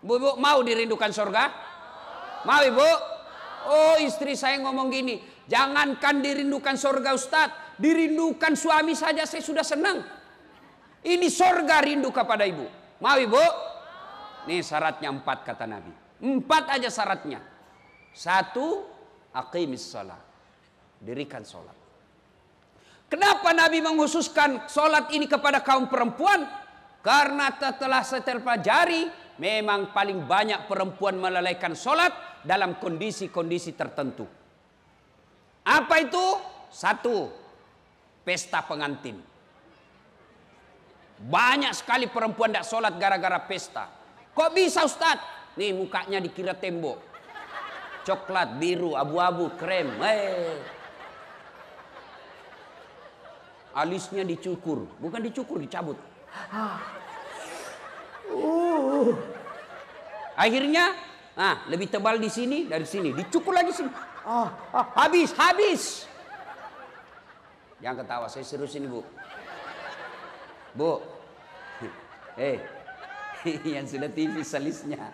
Bu, bu mau dirindukan surga? Mau ibu? Oh istri saya ngomong gini, jangankan dirindukan surga Ustadz, dirindukan suami saja saya sudah senang. Ini surga rindu kepada ibu. Mau ibu? Nih syaratnya empat kata Nabi. Empat aja syaratnya. Satu, aqimis salat. Dirikan sholat. Kenapa Nabi menghususkan sholat ini kepada kaum perempuan? Karena setelah saya terpelajari, memang paling banyak perempuan melalaikan sholat dalam kondisi-kondisi tertentu. Apa itu? Satu, pesta pengantin. Banyak sekali perempuan tidak sholat gara-gara pesta. Kok bisa Ustadz? Nih mukanya dikira tembok. Coklat, biru, abu-abu, krem. Hey. Alisnya dicukur. Bukan dicukur, dicabut. Uh. Akhirnya, nah lebih tebal di sini dari sini, dicukur lagi sini. Ah, ah, habis, habis. Jangan ketawa, saya serius ini bu. Bu, eh, yang sudah TV salisnya.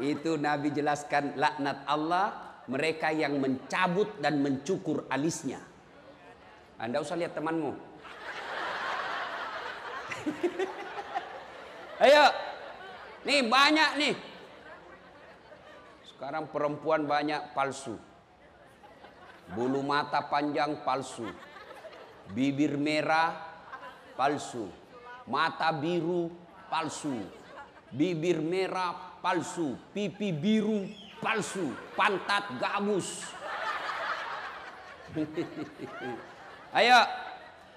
Itu Nabi jelaskan laknat Allah mereka yang mencabut dan mencukur alisnya. Anda usah lihat temanmu. Ayo. Nih banyak nih. Sekarang perempuan banyak palsu. Bulu mata panjang palsu. Bibir merah palsu. Mata biru palsu. Bibir merah palsu. Pipi biru palsu. Pantat gabus. Ayo.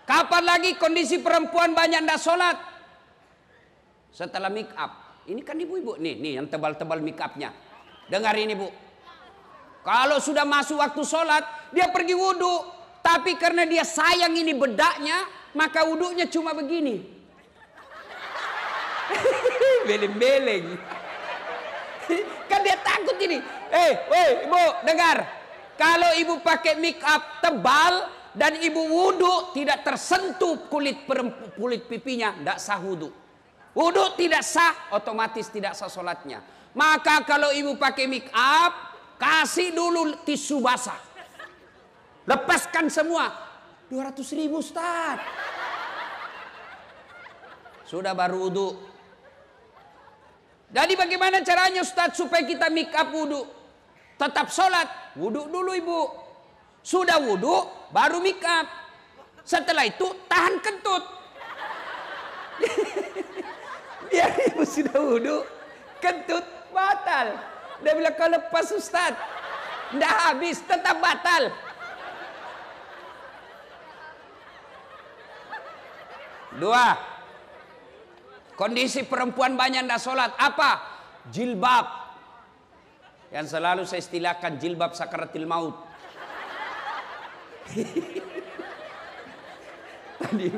Kapan lagi kondisi perempuan banyak ndak sholat? Setelah make up. Ini kan ibu-ibu nih, nih yang tebal-tebal make upnya. Dengar ini bu. Kalau sudah masuk waktu sholat, dia pergi wudhu. Tapi karena dia sayang ini bedaknya, maka wudhunya cuma begini. Beleng-beleng. kan dia takut ini. Eh, hey, ibu, dengar. Kalau ibu pakai make up tebal, dan ibu wudhu tidak tersentuh kulit kulit pipinya, tidak sah wudhu. Wudhu tidak sah, otomatis tidak sah sholatnya. Maka kalau ibu pakai make up, kasih dulu tisu basah. Lepaskan semua. 200 ribu Ustaz. Sudah baru wudhu. Jadi bagaimana caranya Ustaz supaya kita make up wudhu? Tetap sholat. Wudhu dulu ibu. Sudah wudhu, baru mikap. Setelah itu tahan kentut. Biar ibu sudah wudhu, kentut batal. Dia bilang kalau lepas Ustaz. Tidak habis, tetap batal. Dua. Kondisi perempuan banyak tidak sholat. Apa? Jilbab. Yang selalu saya istilahkan jilbab sakaratil maut tadi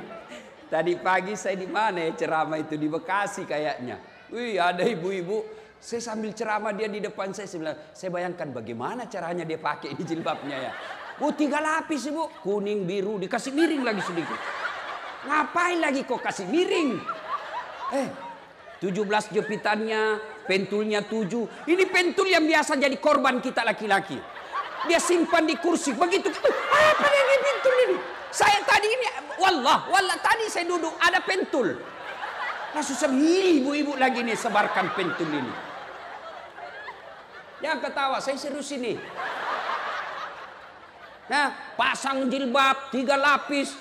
tadi pagi saya di mana ya ceramah itu di Bekasi kayaknya. Wih ada ibu-ibu. Saya sambil ceramah dia di depan saya, saya bilang, saya bayangkan bagaimana caranya dia pakai ini jilbabnya ya. Oh tiga lapis ibu, kuning, biru, dikasih miring lagi sedikit. Ngapain lagi kok kasih miring? Eh, 17 jepitannya, pentulnya 7. Ini pentul yang biasa jadi korban kita laki-laki. Dia simpan di kursi. Begitu. Apa yang pentul ini? Saya tadi ini. Wallah. Wallah. Tadi saya duduk. Ada pentul. Langsung saya ibu-ibu lagi nih sebarkan pentul ini. Yang ketawa. Saya serius ini. Nah, pasang jilbab tiga lapis.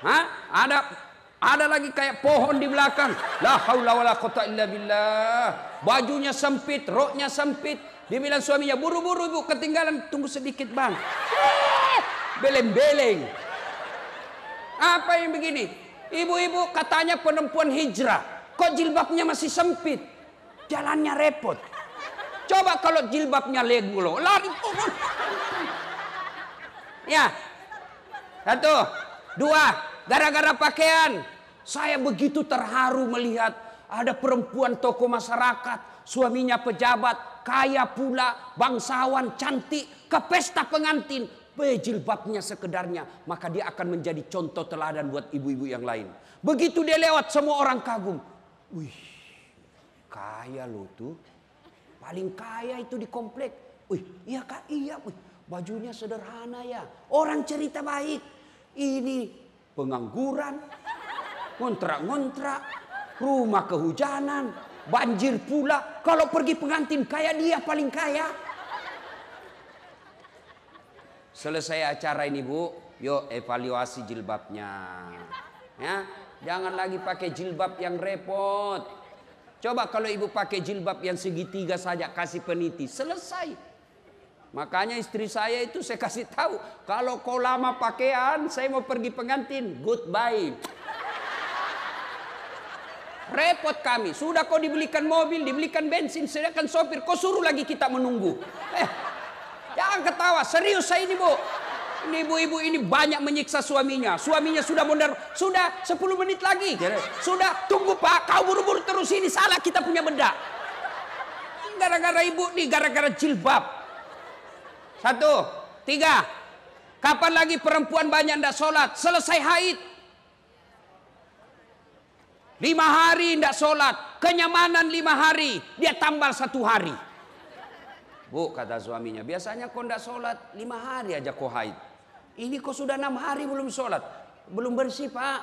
Hah? Ada ada lagi kayak pohon di belakang. La haula wala quwata illa billah. Bajunya sempit, roknya sempit, dia bilang suaminya, buru-buru ibu ketinggalan, tunggu sedikit bang. Beleng-beleng. Apa yang begini? Ibu-ibu katanya perempuan hijrah. Kok jilbabnya masih sempit? Jalannya repot. Coba kalau jilbabnya legulo, lari. Ya. Satu. Dua. Gara-gara pakaian. Saya begitu terharu melihat ada perempuan tokoh masyarakat. Suaminya pejabat kaya pula, bangsawan, cantik, ke pesta pengantin, bejilbabnya sekedarnya, maka dia akan menjadi contoh teladan buat ibu-ibu yang lain. Begitu dia lewat, semua orang kagum. Wih, kaya lo tuh. Paling kaya itu di komplek. Wih, iya kak, iya. Wih, bajunya sederhana ya. Orang cerita baik. Ini pengangguran, ngontrak-ngontrak, rumah kehujanan, banjir pula. Kalau pergi pengantin kaya dia paling kaya. Selesai acara ini bu, yuk evaluasi jilbabnya. Ya, jangan lagi pakai jilbab yang repot. Coba kalau ibu pakai jilbab yang segitiga saja kasih peniti, selesai. Makanya istri saya itu saya kasih tahu, kalau kau lama pakaian, saya mau pergi pengantin, goodbye. Repot kami, sudah kau dibelikan mobil, dibelikan bensin, sedangkan sopir, kau suruh lagi kita menunggu. Eh, jangan ketawa, serius saya ini bu. Ini ibu-ibu ini banyak menyiksa suaminya. Suaminya sudah mondar, sudah 10 menit lagi. Sudah, tunggu pak, kau buru-buru terus ini salah kita punya benda. Gara-gara ibu nih, gara-gara jilbab. Satu, tiga. Kapan lagi perempuan banyak tidak sholat? Selesai haid. Lima hari tidak sholat. Kenyamanan lima hari. Dia tambal satu hari. Bu, kata suaminya. Biasanya kau tidak sholat. Lima hari aja kau haid. Ini kau sudah enam hari belum sholat. Belum bersih pak.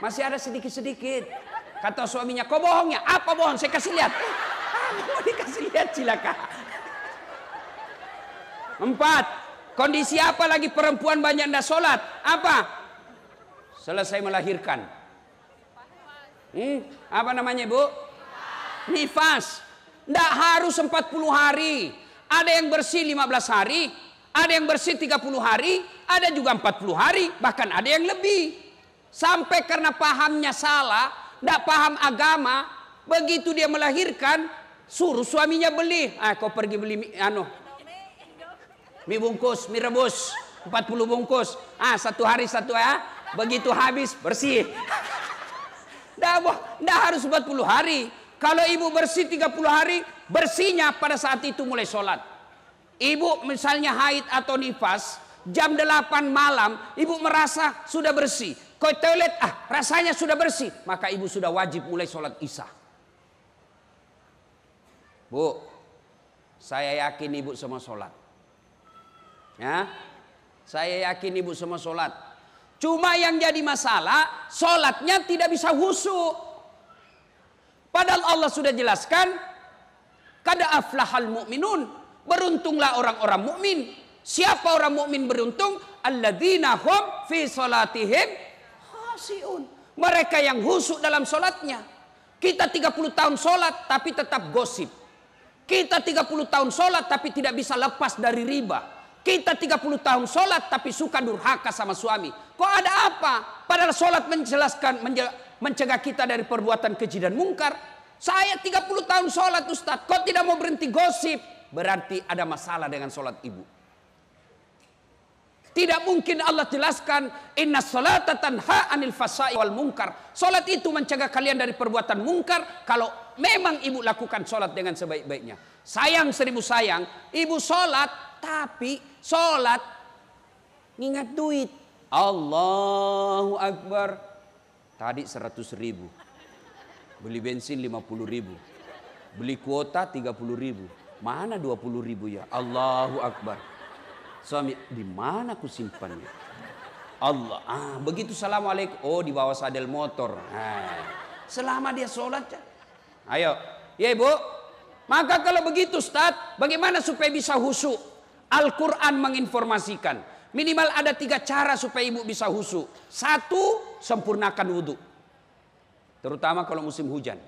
Masih ada sedikit-sedikit. Kata suaminya, kau bohong ya? Apa bohong? Saya kasih lihat. Ah, mau dikasih lihat silakan. Empat, kondisi apa lagi perempuan banyak tidak sholat? Apa? Selesai melahirkan. Hmm, apa namanya bu? Nifas. Tidak harus 40 hari. Ada yang bersih 15 hari, ada yang bersih 30 hari, ada juga 40 hari, bahkan ada yang lebih. Sampai karena pahamnya salah, tidak paham agama, begitu dia melahirkan, suruh suaminya beli. Ah, kau pergi beli anu mie bungkus, mie rebus, 40 bungkus. Ah, satu hari satu ya. Begitu habis bersih. Dah harus 40 hari. Kalau ibu bersih 30 hari, bersihnya pada saat itu mulai sholat. Ibu misalnya haid atau nifas, jam 8 malam, ibu merasa sudah bersih. Kau toilet, ah rasanya sudah bersih. Maka ibu sudah wajib mulai sholat isya. Bu, saya yakin ibu semua sholat. Ya, saya yakin ibu semua sholat. Cuma yang jadi masalah, sholatnya tidak bisa husu. Padahal Allah sudah jelaskan, kada aflahal mu'minun. Beruntunglah orang-orang mukmin. Siapa orang mukmin beruntung? Alladzina hum fi salatihim khasiun. Mereka yang husuk dalam sholatnya. Kita 30 tahun sholat tapi tetap gosip. Kita 30 tahun sholat tapi tidak bisa lepas dari riba. Kita 30 tahun sholat tapi suka durhaka sama suami. Kok ada apa? Padahal sholat menjelaskan, mencegah kita dari perbuatan keji dan mungkar. Saya 30 tahun sholat Ustaz. Kok tidak mau berhenti gosip? Berarti ada masalah dengan sholat ibu. Tidak mungkin Allah jelaskan inna salata tanha anil fasai wal mungkar. Salat itu mencegah kalian dari perbuatan mungkar kalau memang ibu lakukan salat dengan sebaik-baiknya. Sayang seribu sayang, ibu salat tapi sholat ngingat duit. Allahu Akbar. Tadi 100 ribu. Beli bensin 50 ribu. Beli kuota 30 ribu. Mana 20 ribu ya? Allahu Akbar. Suami, di mana aku simpannya? Allah, ah, begitu assalamualaikum. Oh, di bawah sadel motor. Ah. Selama dia sholat, ayo, ya ibu. Maka kalau begitu, Ustaz, bagaimana supaya bisa husuk? Al-Quran menginformasikan. Minimal ada tiga cara supaya ibu bisa husu. Satu, sempurnakan wudhu. Terutama kalau musim hujan.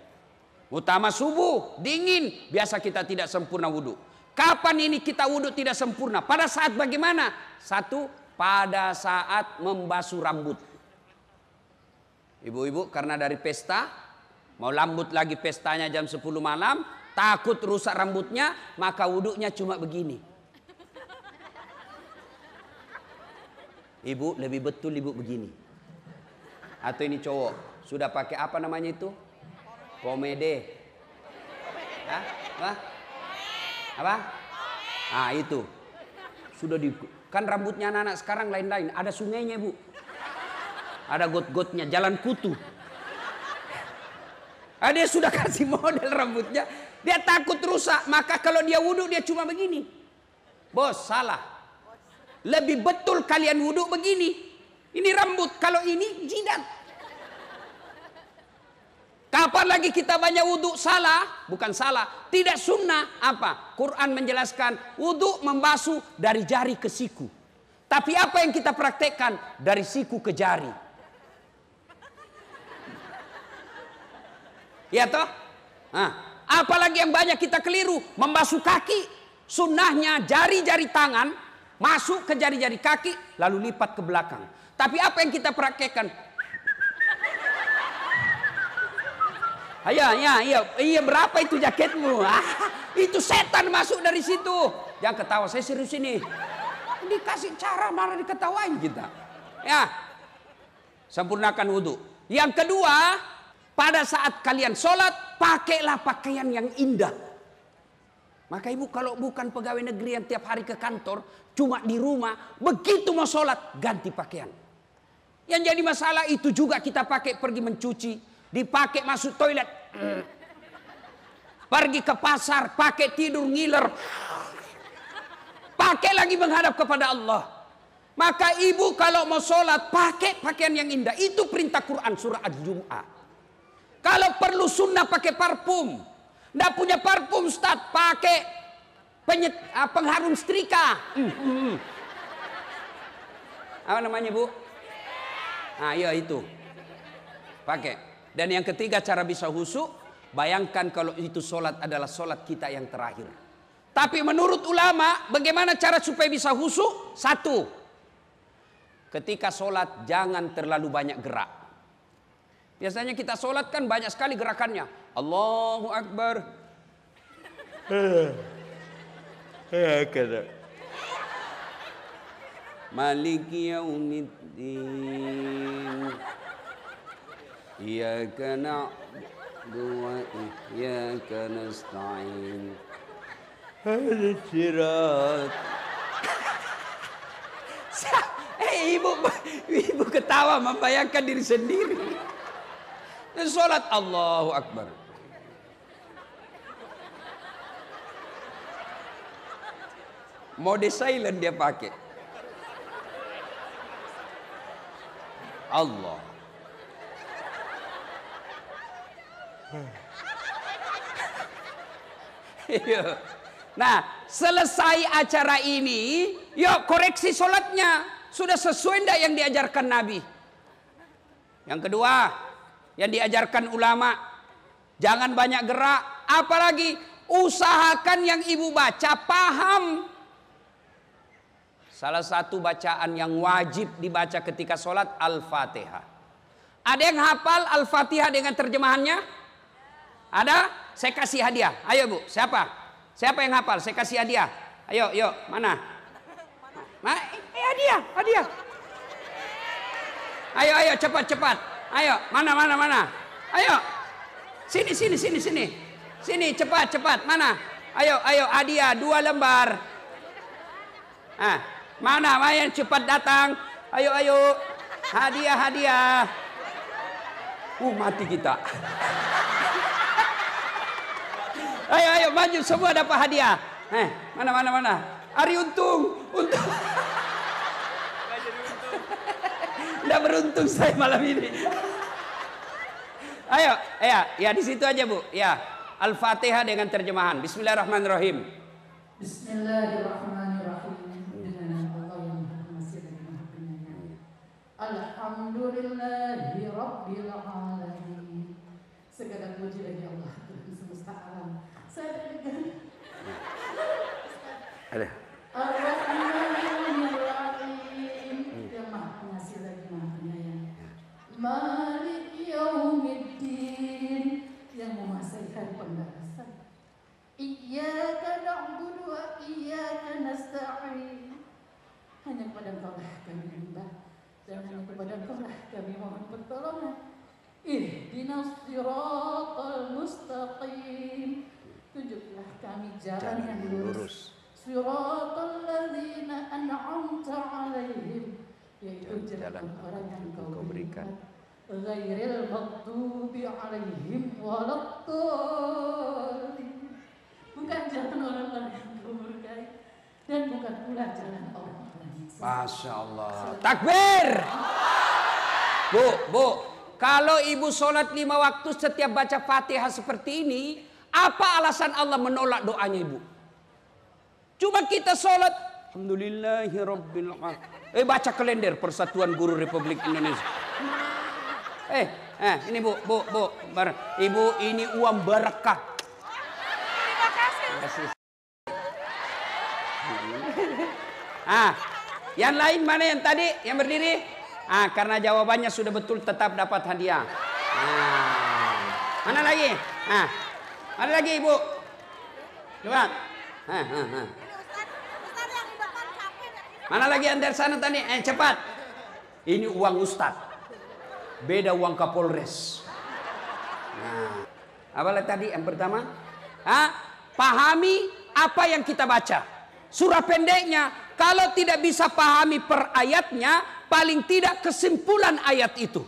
Utama subuh, dingin. Biasa kita tidak sempurna wudhu. Kapan ini kita wudhu tidak sempurna? Pada saat bagaimana? Satu, pada saat membasuh rambut. Ibu-ibu karena dari pesta, mau lambut lagi pestanya jam 10 malam, takut rusak rambutnya, maka wudhunya cuma begini. Ibu lebih betul ibu begini. Atau ini cowok sudah pakai apa namanya itu? Komede. Hah? Apa? Apa? Ah itu. Sudah di kan rambutnya anak-anak sekarang lain-lain. Ada sungainya bu. Ada got-gotnya, jalan kutu. Ah, dia sudah kasih model rambutnya. Dia takut rusak. Maka kalau dia wudhu dia cuma begini. Bos, salah. Lebih betul kalian wudhu begini. Ini rambut. Kalau ini jidat. Kapan lagi kita banyak wudhu salah? Bukan salah. Tidak sunnah. Apa? Quran menjelaskan wudhu membasuh dari jari ke siku. Tapi apa yang kita praktekkan? Dari siku ke jari. Ya toh? Nah, apalagi yang banyak kita keliru, membasuh kaki. Sunnahnya jari-jari tangan masuk ke jari-jari kaki lalu lipat ke belakang. Tapi apa yang kita praktekkan? Ayo, ya, iya, iya berapa itu jaketmu? Ah, itu setan masuk dari situ. Jangan ketawa, saya serius ini. Dikasih cara malah diketawain kita. Ya, sempurnakan wudhu. Yang kedua, pada saat kalian sholat, pakailah pakaian yang indah. Maka ibu kalau bukan pegawai negeri yang tiap hari ke kantor, cuma di rumah, begitu mau sholat, ganti pakaian. Yang jadi masalah itu juga kita pakai pergi mencuci, dipakai masuk toilet. Pergi ke pasar, pakai tidur ngiler. Pakai lagi menghadap kepada Allah. Maka ibu kalau mau sholat, pakai pakaian yang indah. Itu perintah Quran surah Al-Jum'ah. Kalau perlu sunnah pakai parfum. Tidak punya parfum Ustaz, pakai penyet, uh, pengharum setrika. Hmm, hmm. Apa namanya Bu? Nah iya itu. Pakai. Dan yang ketiga cara bisa husuk. Bayangkan kalau itu sholat adalah sholat kita yang terakhir. Tapi menurut ulama bagaimana cara supaya bisa husuk? Satu. Ketika sholat jangan terlalu banyak gerak. Biasanya kita sholat kan banyak sekali gerakannya. Allahu Akbar. Maliki yaumiddin. Iyaka na'budu wa iyaka nasta'in. Hadi sirat. Eh ibu, ibu ketawa membayangkan diri sendiri. Sholat Allahu Akbar. Mode silent dia pakai. Allah. nah, selesai acara ini, yuk koreksi sholatnya. Sudah sesuai enggak yang diajarkan Nabi? Yang kedua, yang diajarkan ulama. Jangan banyak gerak, apalagi usahakan yang ibu baca paham. Salah satu bacaan yang wajib dibaca ketika sholat Al-Fatihah. Ada yang hafal Al-Fatihah dengan terjemahannya? Ada? Saya kasih hadiah. Ayo bu, siapa? Siapa yang hafal? Saya kasih hadiah. Ayo, yuk, mana? Nah, eh, hadiah, hadiah. Ayo, ayo, cepat, cepat. Ayo, mana, mana, mana? Ayo. Sini, sini, sini, sini. Sini, cepat, cepat. Mana? Ayo, ayo, hadiah dua lembar. Ah, mana, yang cepat datang? Ayo, ayo. Hadiah, hadiah. Uh, mati kita. ayo, ayo, maju semua dapat hadiah. Eh, mana, mana, mana? Ari untung, untung. Tidak beruntung saya malam ini. Ayo, ya, ya di situ aja bu. Ya, Al-Fatihah dengan terjemahan. Bismillahirrahmanirrahim. Bismillahirrahmanirrahim. Dengan Allah yang Maha Pengasih dan Maha Penyayang. Alhamdulillahi Rabbil Alamin. Segala puji bagi Allah Tuhan semesta alam. Saya dengan Ada. Ar-Rahmanir-Rahim. Yang Maha Pengasih lagi Maha Penyayang. Malik Yaumiddin. Yang menguasai hari pembalasan. Iyyaka na'budu wa iyyaka nasta'in. Hanya kepada Engkau lah kami menyembah dan hanya kepada Engkau lah kami mohon pertolongan. Ihdinas siratal mustaqim. Tunjuklah kami jalan yang lurus. Siratal ladzina an'amta 'alaihim. Yaitu jalan orang yang Engkau berikan. ghairil maghdubi alaihim waladdallin. Bukan jalan orang-orang yang murkai dan bukan pula jalan sesat. Masya Allah. Takbir. Bu, bu. Kalau ibu sholat lima waktu setiap baca fatihah seperti ini. Apa alasan Allah menolak doanya ibu? Cuma kita sholat. Alhamdulillahirabbil Eh baca kalender Persatuan Guru Republik Indonesia. Eh, eh ini bu, bu, bu, bar, ibu ini uang berkah. Terima kasih. Ah, yang lain mana yang tadi yang berdiri? Ah, karena jawabannya sudah betul tetap dapat hadiah. Ah, mana lagi? Ah, ada lagi ibu? Coba. Ah, ah, ah. Mana lagi yang dari sana tadi? Eh cepat. Ini uang ustad. Beda uang kapolres. Nah, apa lagi tadi yang pertama? Ah, pahami apa yang kita baca. Surah pendeknya, kalau tidak bisa pahami per ayatnya, paling tidak kesimpulan ayat itu.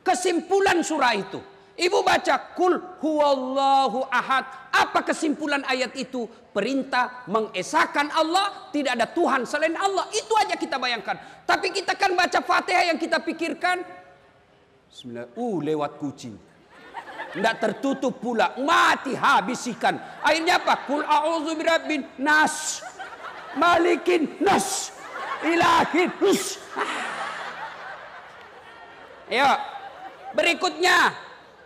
Kesimpulan surah itu. Ibu baca kul huwallahu ahad. Apa kesimpulan ayat itu? Perintah mengesahkan Allah, tidak ada Tuhan selain Allah. Itu aja kita bayangkan. Tapi kita kan baca Fatihah yang kita pikirkan Bismillah, uh lewat kucing. Tidak tertutup pula, mati habis ikan. Akhirnya apa? Kul a'udzu birabbin nas. Malikin nas. Ilahin nas. Ayo. Berikutnya,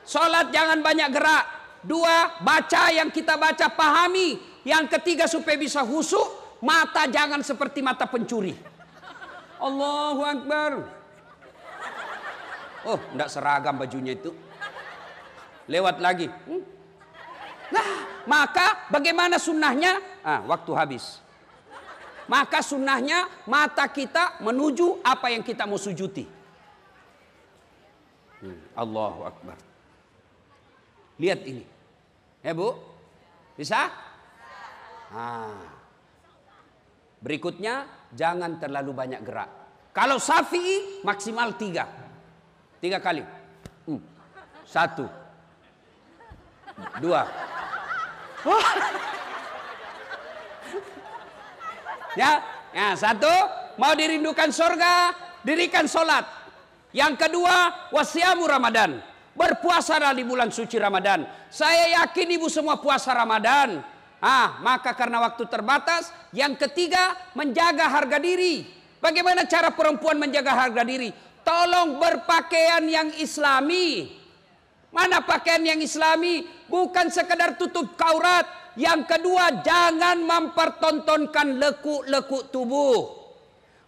sholat jangan banyak gerak. Dua, baca yang kita baca pahami. Yang ketiga supaya bisa husuk, mata jangan seperti mata pencuri. Allahu Akbar. Oh, tidak seragam bajunya itu. Lewat lagi. Hmm. Nah, maka bagaimana sunnahnya? Ah, waktu habis. Maka sunnahnya mata kita menuju apa yang kita mau sujuti. Hmm, Allahu Akbar. Lihat ini. Ya bu? Bisa? Ah. Berikutnya, jangan terlalu banyak gerak. Kalau safi maksimal tiga. Tiga kali. Hmm. Satu. Dua. Ya, ya satu mau dirindukan surga, dirikan solat. Yang kedua wasiamu Ramadan, berpuasa di bulan suci Ramadan. Saya yakin ibu semua puasa Ramadan. Ah, maka karena waktu terbatas, yang ketiga menjaga harga diri. Bagaimana cara perempuan menjaga harga diri? Tolong berpakaian yang islami. Mana pakaian yang islami? Bukan sekedar tutup kaurat. Yang kedua, jangan mempertontonkan lekuk-lekuk tubuh.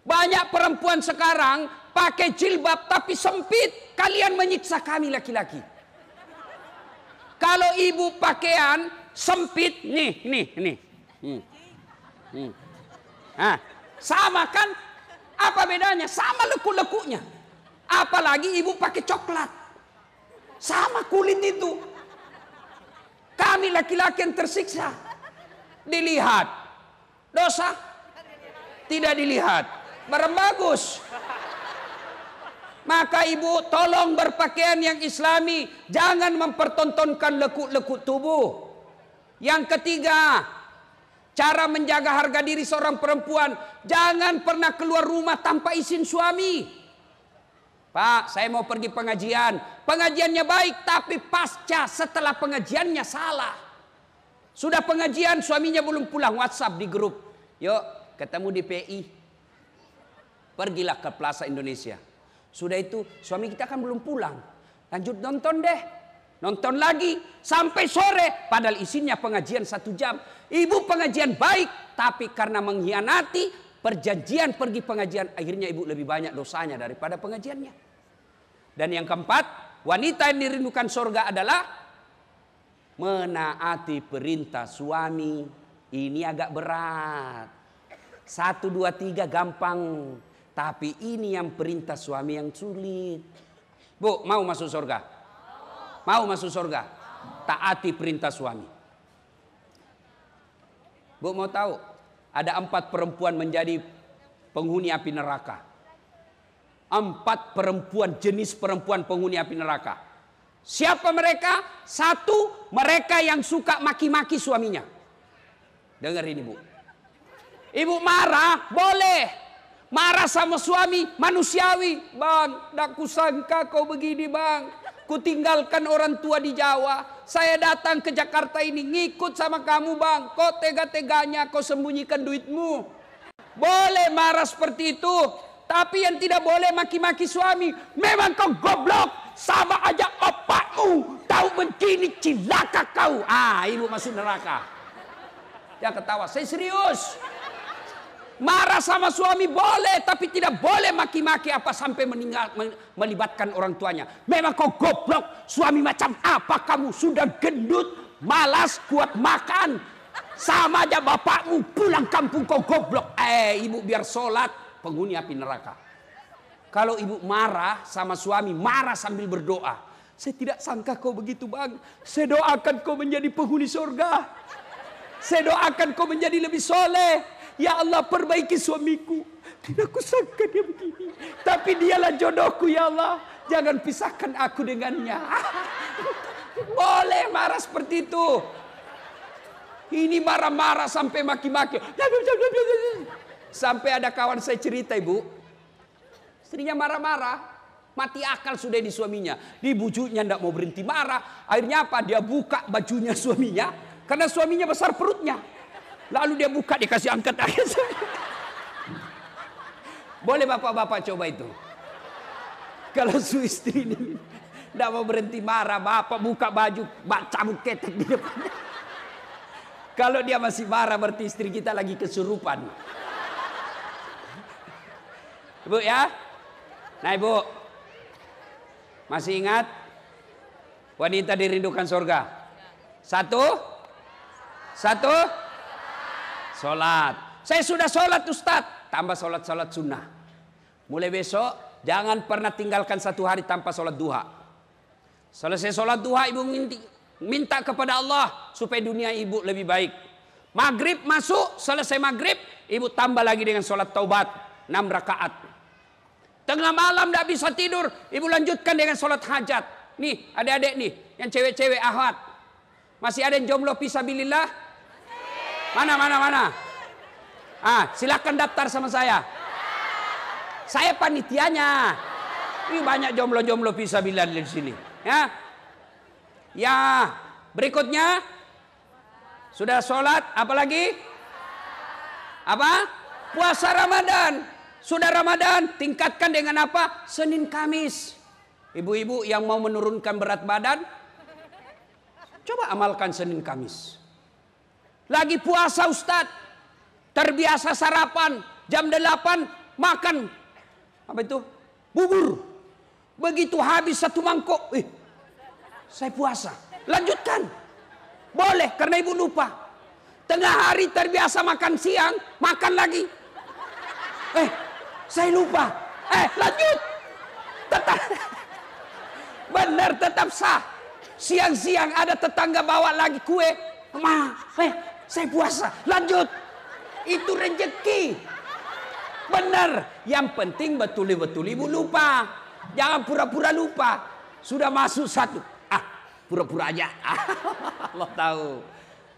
Banyak perempuan sekarang pakai jilbab tapi sempit. Kalian menyiksa kami laki-laki. Kalau ibu pakaian sempit, nih, nih, nih. Hmm. Hmm. Nah, sama kan? Apa bedanya? Sama lekuk-lekuknya. Apalagi ibu pakai coklat. Sama kulit itu. Kami laki-laki yang tersiksa. Dilihat. Dosa? Tidak dilihat. Barang bagus. Maka ibu tolong berpakaian yang islami. Jangan mempertontonkan lekuk-lekuk tubuh. Yang ketiga, cara menjaga harga diri seorang perempuan. Jangan pernah keluar rumah tanpa izin suami. Pak, saya mau pergi pengajian. Pengajiannya baik, tapi pasca setelah pengajiannya salah. Sudah pengajian, suaminya belum pulang. WhatsApp di grup. Yuk, ketemu di PI. Pergilah ke Plaza Indonesia. Sudah itu, suami kita kan belum pulang. Lanjut nonton deh. Nonton lagi sampai sore. Padahal isinya pengajian satu jam. Ibu pengajian baik, tapi karena mengkhianati perjanjian pergi pengajian, akhirnya ibu lebih banyak dosanya daripada pengajiannya. Dan yang keempat, wanita yang dirindukan surga adalah menaati perintah suami. Ini agak berat. Satu, dua, tiga gampang. Tapi ini yang perintah suami yang sulit. Bu, mau masuk surga? Mau masuk surga? Taati perintah suami. Bu mau tahu? Ada empat perempuan menjadi penghuni api neraka. Empat perempuan jenis perempuan penghuni api neraka. Siapa mereka? Satu, mereka yang suka maki-maki suaminya. Dengar ini bu. Ibu marah, boleh. Marah sama suami, manusiawi. Bang, tak kusangka kau begini bang. Kutinggalkan orang tua di Jawa. Saya datang ke Jakarta ini ngikut sama kamu bang. Kau tega-teganya kau sembunyikan duitmu. Boleh marah seperti itu. Tapi yang tidak boleh maki-maki suami. Memang kau goblok. Sama aja opakmu. Tahu begini cilaka kau. Ah ibu masuk neraka. Dia ketawa. Saya serius. Marah sama suami boleh, tapi tidak boleh maki-maki apa sampai meninggal melibatkan orang tuanya. Memang kau goblok, suami macam apa kamu? Sudah gendut, malas, kuat makan. Sama aja bapakmu pulang kampung kau goblok. Eh, ibu biar sholat, penghuni api neraka. Kalau ibu marah sama suami, marah sambil berdoa. Saya tidak sangka kau begitu bang. Saya doakan kau menjadi penghuni surga. Saya doakan kau menjadi lebih soleh. Ya Allah perbaiki suamiku. Tidak kusangka dia begini. Tapi dialah jodohku ya Allah. Jangan pisahkan aku dengannya. Boleh marah seperti itu. Ini marah-marah sampai maki-maki. Sampai ada kawan saya cerita ibu. Istrinya marah-marah. Mati akal sudah di suaminya. Di bujuknya tidak mau berhenti marah. Akhirnya apa? Dia buka bajunya suaminya. Karena suaminya besar perutnya. Lalu dia buka dikasih angkat. Boleh bapak-bapak coba itu. Kalau su istri ini tidak mau berhenti marah, bapak buka baju, bak cabut ketek di depan. Kalau dia masih marah berarti istri kita lagi kesurupan. Ibu ya. Nah ibu. Masih ingat? Wanita dirindukan surga. Satu. Satu. Sholat. Saya sudah sholat Ustaz. Tambah sholat-sholat sunnah. Mulai besok jangan pernah tinggalkan satu hari tanpa sholat duha. Selesai sholat duha ibu minta kepada Allah supaya dunia ibu lebih baik. Maghrib masuk, selesai maghrib, ibu tambah lagi dengan sholat taubat. 6 rakaat. Tengah malam tidak bisa tidur, ibu lanjutkan dengan sholat hajat. Nih, adik-adik nih, yang cewek-cewek ahwat. Masih ada yang jomblo pisabilillah? Mana, mana, mana? Ah, silakan daftar sama saya. Saya panitianya. Ini banyak jomblo-jomblo pisabilillah di sini. Ya, ya. Berikutnya, sudah sholat, apalagi? Apa? Puasa Ramadan. Sudah Ramadan, tingkatkan dengan apa? Senin Kamis. Ibu-ibu yang mau menurunkan berat badan, coba amalkan Senin Kamis. Lagi puasa Ustadz, terbiasa sarapan, jam 8 makan, apa itu? Bubur. Begitu habis satu mangkok, eh, saya puasa. Lanjutkan. Boleh, karena ibu lupa. Tengah hari terbiasa makan siang, makan lagi. Eh, saya lupa. Eh, lanjut. Tetap. Benar, tetap sah. Siang-siang ada tetangga bawa lagi kue. Ma, eh, saya puasa. Lanjut. Itu rezeki. Benar. Yang penting betul-betul ibu lupa. Jangan pura-pura lupa. Sudah masuk satu. Ah, pura-pura aja. Allah tahu.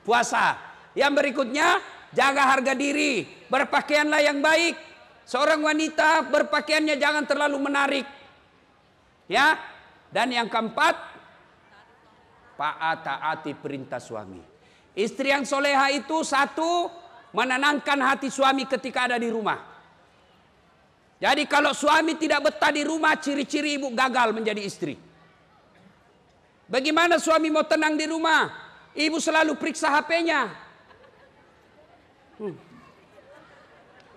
Puasa. Yang berikutnya, jaga harga diri. Berpakaianlah yang baik. Seorang wanita berpakaiannya jangan terlalu menarik. Ya. Dan yang keempat, taati perintah suami. Istri yang soleha itu satu, menenangkan hati suami ketika ada di rumah. Jadi kalau suami tidak betah di rumah, ciri-ciri ibu gagal menjadi istri. Bagaimana suami mau tenang di rumah? Ibu selalu periksa HP-nya. Hmm.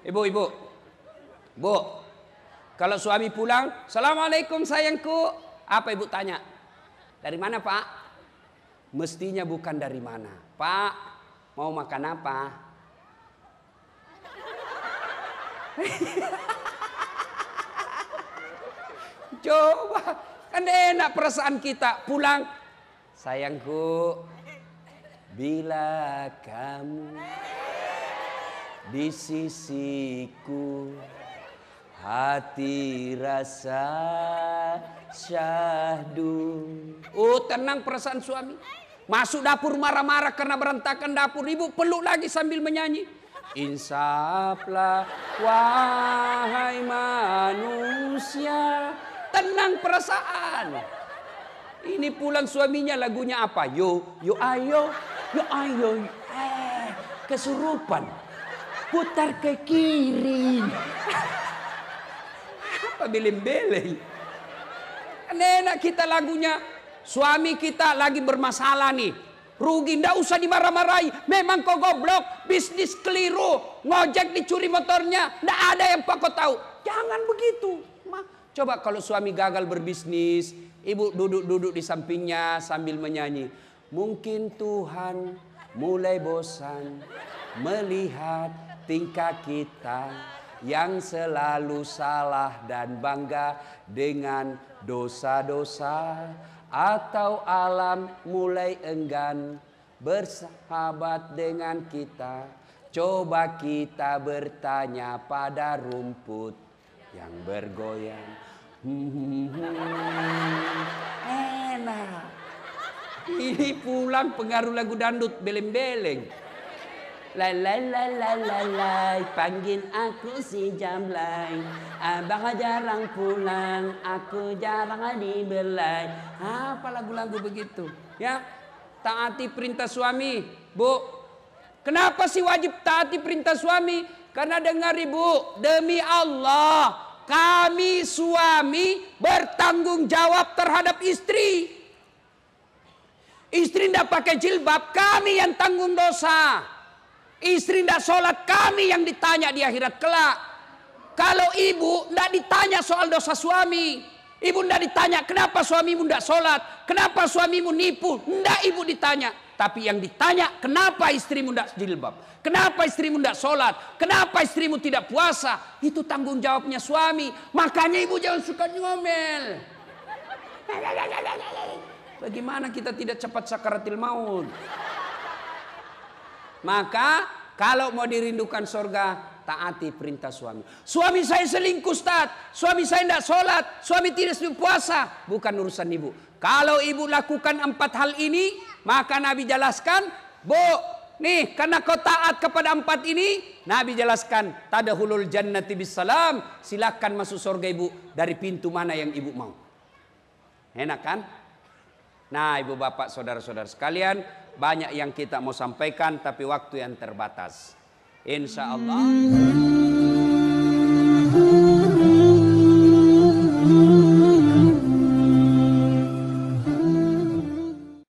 Ibu, ibu, bu, kalau suami pulang, assalamualaikum sayangku. Apa ibu tanya? Dari mana pak? Mestinya bukan dari mana. Pak, mau makan apa? Coba, kan enak perasaan kita pulang. Sayangku, bila kamu di sisiku hati rasa syahdu. Oh tenang perasaan suami. Masuk dapur marah-marah karena berantakan dapur. Ibu peluk lagi sambil menyanyi. Insaflah wahai manusia. Tenang perasaan. Ini pulang suaminya lagunya apa? Yo, yo ayo, yo ayo, eh, kesurupan. Putar ke kiri. Apa beleng-beleng? Nenek kita lagunya, suami kita lagi bermasalah nih. Rugi, ndak usah dimarah-marahi. Memang kau goblok, bisnis keliru. Ngojek dicuri motornya, ndak ada yang pak kau tahu. Jangan begitu. Ma, coba kalau suami gagal berbisnis, ibu duduk-duduk di sampingnya sambil menyanyi. Mungkin Tuhan mulai bosan melihat tingkah kita yang selalu salah dan bangga dengan dosa-dosa atau alam mulai enggan bersahabat dengan kita. Coba kita bertanya pada rumput yang bergoyang. Enak. Ini pulang pengaruh lagu dandut beleng-beleng. La la la la la la. Panggil aku si Jamlay Abang jarang pulang Aku jarang dibelai Apa lagu-lagu begitu? Ya Taati perintah suami Bu. Kenapa sih wajib taati perintah suami? Karena dengar ibu Demi Allah Kami suami Bertanggung jawab terhadap istri. Istri tidak pakai jilbab Kami yang tanggung dosa Istri tidak sholat kami yang ditanya di akhirat kelak. Kalau ibu tidak ditanya soal dosa suami. Ibu tidak ditanya kenapa suamimu tidak sholat. Kenapa suamimu nipu. Tidak ibu ditanya. Tapi yang ditanya kenapa istrimu tidak jilbab. Kenapa istrimu tidak sholat. Kenapa istrimu tidak puasa. Itu tanggung jawabnya suami. Makanya ibu jangan suka ngomel. Bagaimana kita tidak cepat sakaratil maut. Maka kalau mau dirindukan surga, taati perintah suami. Suami saya selingkuh, Ustaz. Suami saya tidak sholat. Suami tidak puasa. Bukan urusan ibu. Kalau ibu lakukan empat hal ini, maka Nabi jelaskan, Bu, nih karena kau taat kepada empat ini, Nabi jelaskan, tadahulul jannati bisalam, silakan masuk surga ibu dari pintu mana yang ibu mau. Enak kan? Nah, ibu bapak, saudara-saudara sekalian, banyak yang kita mau sampaikan tapi waktu yang terbatas. Insya Allah.